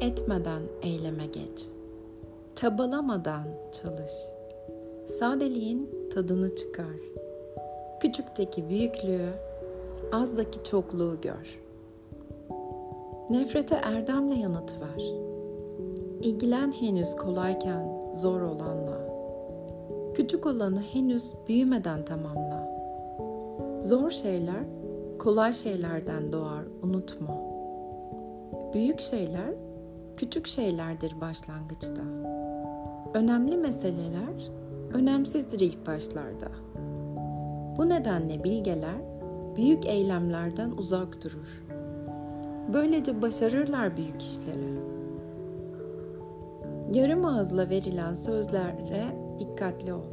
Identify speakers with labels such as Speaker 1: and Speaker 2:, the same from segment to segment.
Speaker 1: etmeden eyleme geç. Çabalamadan çalış. Sadeliğin tadını çıkar. Küçükteki büyüklüğü, azdaki çokluğu gör. Nefrete erdemle yanıt ver. İlgilen henüz kolayken zor olanla. Küçük olanı henüz büyümeden tamamla. Zor şeyler kolay şeylerden doğar, unutma. Büyük şeyler küçük şeylerdir başlangıçta. Önemli meseleler önemsizdir ilk başlarda. Bu nedenle bilgeler büyük eylemlerden uzak durur. Böylece başarırlar büyük işleri. Yarım ağızla verilen sözlere dikkatli ol.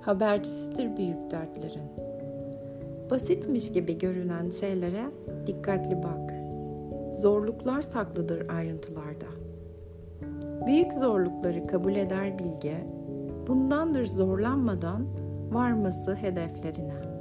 Speaker 1: Habercisidir büyük dertlerin. Basitmiş gibi görünen şeylere dikkatli bak. Zorluklar saklıdır ayrıntılarda. Büyük zorlukları kabul eder bilge, bundandır zorlanmadan varması hedeflerine.''